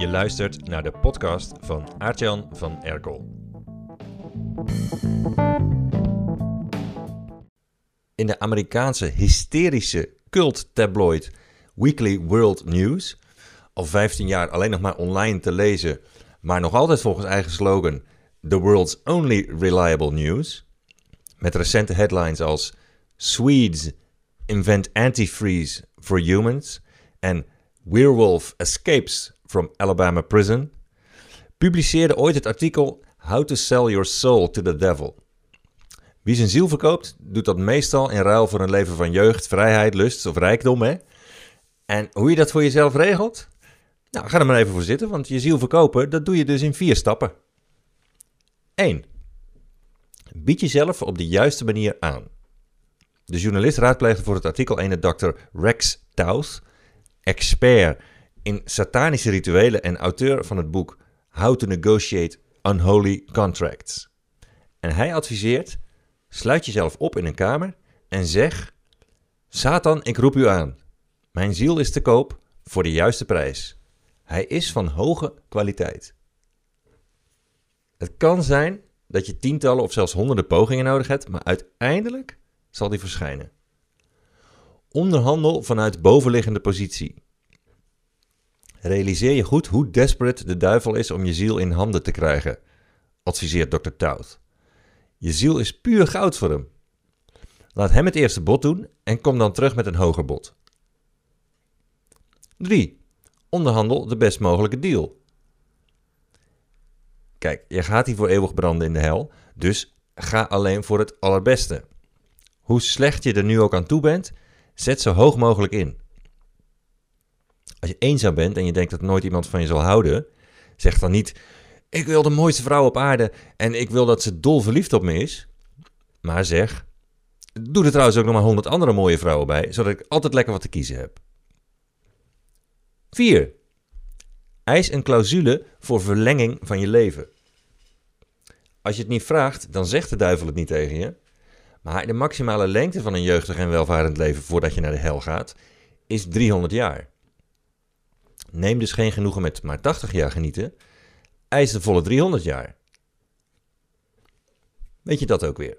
Je luistert naar de podcast van Aartjan van Erkel. In de Amerikaanse hysterische cult tabloid Weekly World News, al 15 jaar alleen nog maar online te lezen, maar nog altijd volgens eigen slogan The World's Only Reliable News, met recente headlines als Swedes invent antifreeze for humans en Werewolf escapes from Alabama prison, publiceerde ooit het artikel How to Sell Your Soul to the Devil. Wie zijn ziel verkoopt, doet dat meestal in ruil voor een leven van jeugd, vrijheid, lust of rijkdom. Hè? En hoe je dat voor jezelf regelt? Nou, ga er maar even voor zitten, want je ziel verkopen, dat doe je dus in vier stappen. 1. Bied jezelf op de juiste manier aan. De journalist raadpleegde voor het artikel een dokter Rex Tauth, expert in satanische rituelen en auteur van het boek How to Negotiate Unholy Contracts. En hij adviseert: sluit jezelf op in een kamer en zeg: Satan, ik roep u aan. Mijn ziel is te koop voor de juiste prijs. Hij is van hoge kwaliteit. Het kan zijn dat je tientallen of zelfs honderden pogingen nodig hebt, maar uiteindelijk zal die verschijnen. Onderhandel vanuit bovenliggende positie. Realiseer je goed hoe desperate de duivel is om je ziel in handen te krijgen, adviseert Dr. Tout. Je ziel is puur goud voor hem. Laat hem het eerste bod doen en kom dan terug met een hoger bod. 3. Onderhandel de best mogelijke deal. Kijk, je gaat hier voor eeuwig branden in de hel, dus ga alleen voor het allerbeste. Hoe slecht je er nu ook aan toe bent, zet zo hoog mogelijk in. Als je eenzaam bent en je denkt dat nooit iemand van je zal houden, zeg dan niet: Ik wil de mooiste vrouw op aarde en ik wil dat ze dol verliefd op me is. Maar zeg: Doe er trouwens ook nog maar honderd andere mooie vrouwen bij, zodat ik altijd lekker wat te kiezen heb. 4. Eis een clausule voor verlenging van je leven. Als je het niet vraagt, dan zegt de duivel het niet tegen je. Maar de maximale lengte van een jeugdig en welvarend leven voordat je naar de hel gaat, is 300 jaar. Neem dus geen genoegen met maar 80 jaar genieten, eis de volle 300 jaar. Weet je dat ook weer?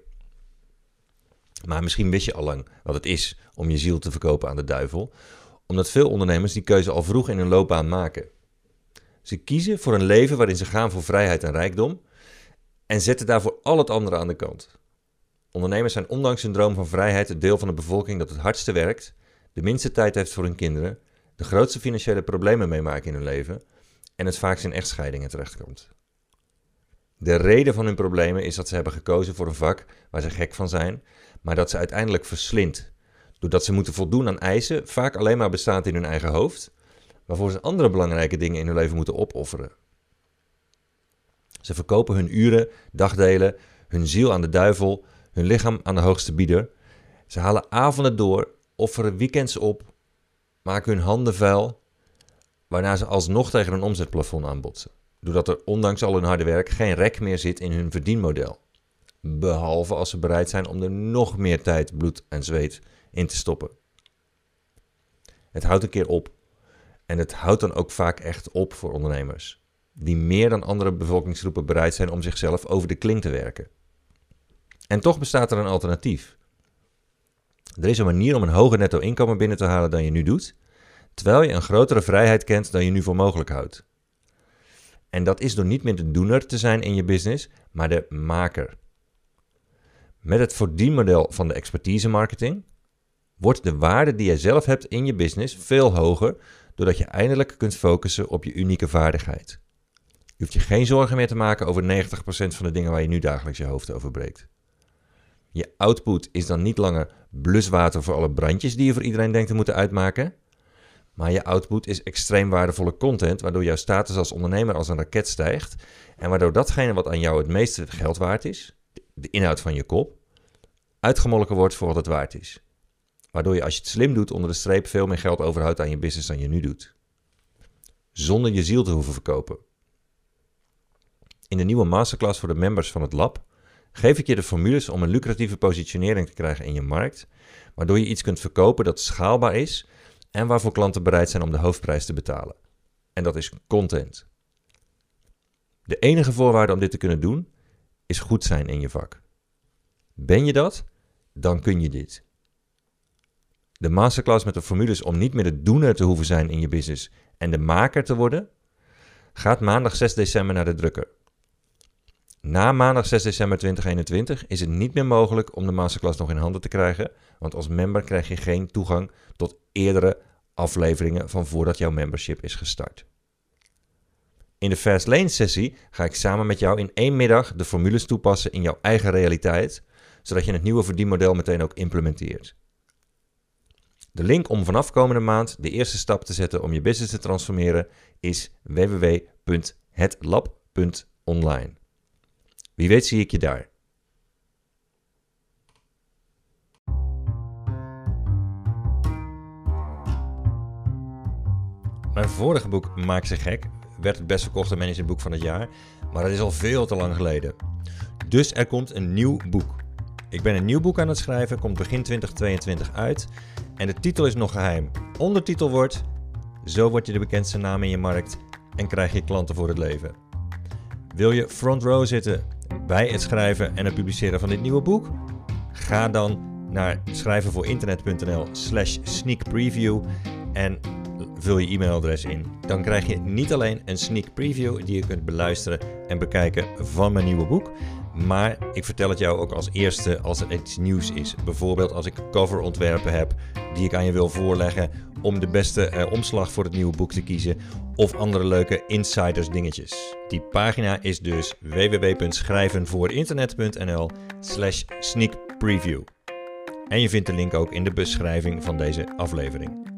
Maar misschien wist je al lang wat het is om je ziel te verkopen aan de duivel, omdat veel ondernemers die keuze al vroeg in hun loopbaan maken. Ze kiezen voor een leven waarin ze gaan voor vrijheid en rijkdom en zetten daarvoor al het andere aan de kant. Ondernemers zijn ondanks hun droom van vrijheid het deel van de bevolking dat het hardste werkt, de minste tijd heeft voor hun kinderen, de grootste financiële problemen meemaken in hun leven en het vaakst in echtscheidingen terechtkomt. De reden van hun problemen is dat ze hebben gekozen voor een vak waar ze gek van zijn, maar dat ze uiteindelijk verslindt, doordat ze moeten voldoen aan eisen, vaak alleen maar bestaand in hun eigen hoofd, waarvoor ze andere belangrijke dingen in hun leven moeten opofferen. Ze verkopen hun uren, dagdelen, hun ziel aan de duivel, hun lichaam aan de hoogste bieder. Ze halen avonden door, offeren weekends op, maken hun handen vuil, waarna ze alsnog tegen een omzetplafond aanbotsen. Doordat er ondanks al hun harde werk geen rek meer zit in hun verdienmodel. Behalve als ze bereid zijn om er nog meer tijd, bloed en zweet in te stoppen. Het houdt een keer op. En het houdt dan ook vaak echt op voor ondernemers, die meer dan andere bevolkingsgroepen bereid zijn om zichzelf over de kling te werken. En toch bestaat er een alternatief. Er is een manier om een hoger netto inkomen binnen te halen dan je nu doet, terwijl je een grotere vrijheid kent dan je nu voor mogelijk houdt. En dat is door niet meer de doener te zijn in je business, maar de maker. Met het verdienmodel van de expertise marketing wordt de waarde die jij zelf hebt in je business veel hoger, doordat je eindelijk kunt focussen op je unieke vaardigheid. Je hoeft je geen zorgen meer te maken over 90% van de dingen waar je nu dagelijks je hoofd over breekt. Je output is dan niet langer bluswater voor alle brandjes die je voor iedereen denkt te moeten uitmaken. Maar je output is extreem waardevolle content, waardoor jouw status als ondernemer als een raket stijgt. En waardoor datgene wat aan jou het meeste geld waard is, de inhoud van je kop, uitgemolken wordt voor wat het waard is. Waardoor je als je het slim doet onder de streep veel meer geld overhoudt aan je business dan je nu doet. Zonder je ziel te hoeven verkopen. In de nieuwe masterclass voor de members van het lab geef ik je de formules om een lucratieve positionering te krijgen in je markt, waardoor je iets kunt verkopen dat schaalbaar is en waarvoor klanten bereid zijn om de hoofdprijs te betalen. En dat is content. De enige voorwaarde om dit te kunnen doen is goed zijn in je vak. Ben je dat? Dan kun je dit. De masterclass met de formules om niet meer de doener te hoeven zijn in je business en de maker te worden, gaat maandag 6 december naar de drukker. Na maandag 6 december 2021 is het niet meer mogelijk om de masterclass nog in handen te krijgen, want als member krijg je geen toegang tot eerdere afleveringen van voordat jouw membership is gestart. In de Fast Lane sessie ga ik samen met jou in één middag de formules toepassen in jouw eigen realiteit, zodat je het nieuwe verdienmodel meteen ook implementeert. De link om vanaf komende maand de eerste stap te zetten om je business te transformeren is www.hetlab.online. Wie weet zie ik je daar. Mijn vorige boek Maak ze gek werd het best verkochte managementboek van het jaar, maar dat is al veel te lang geleden. Dus er komt een nieuw boek. Ik ben een nieuw boek aan het schrijven, komt begin 2022 uit en de titel is nog geheim. Ondertitel wordt Zo word je de bekendste naam in je markt en krijg je klanten voor het leven. Wil je front row zitten bij het schrijven en het publiceren van dit nieuwe boek? Ga dan naar schrijvenvoorinternet.nl slash sneak preview en vul je e-mailadres in. Dan krijg je niet alleen een sneak preview die je kunt beluisteren en bekijken van mijn nieuwe boek, maar ik vertel het jou ook als eerste als er iets nieuws is. Bijvoorbeeld als ik coverontwerpen heb die ik aan je wil voorleggen om de beste eh, omslag voor het nieuwe boek te kiezen of andere leuke insiders dingetjes. Die pagina is dus www.schrijvenvoorinternet.nl slash sneak preview. En je vindt de link ook in de beschrijving van deze aflevering.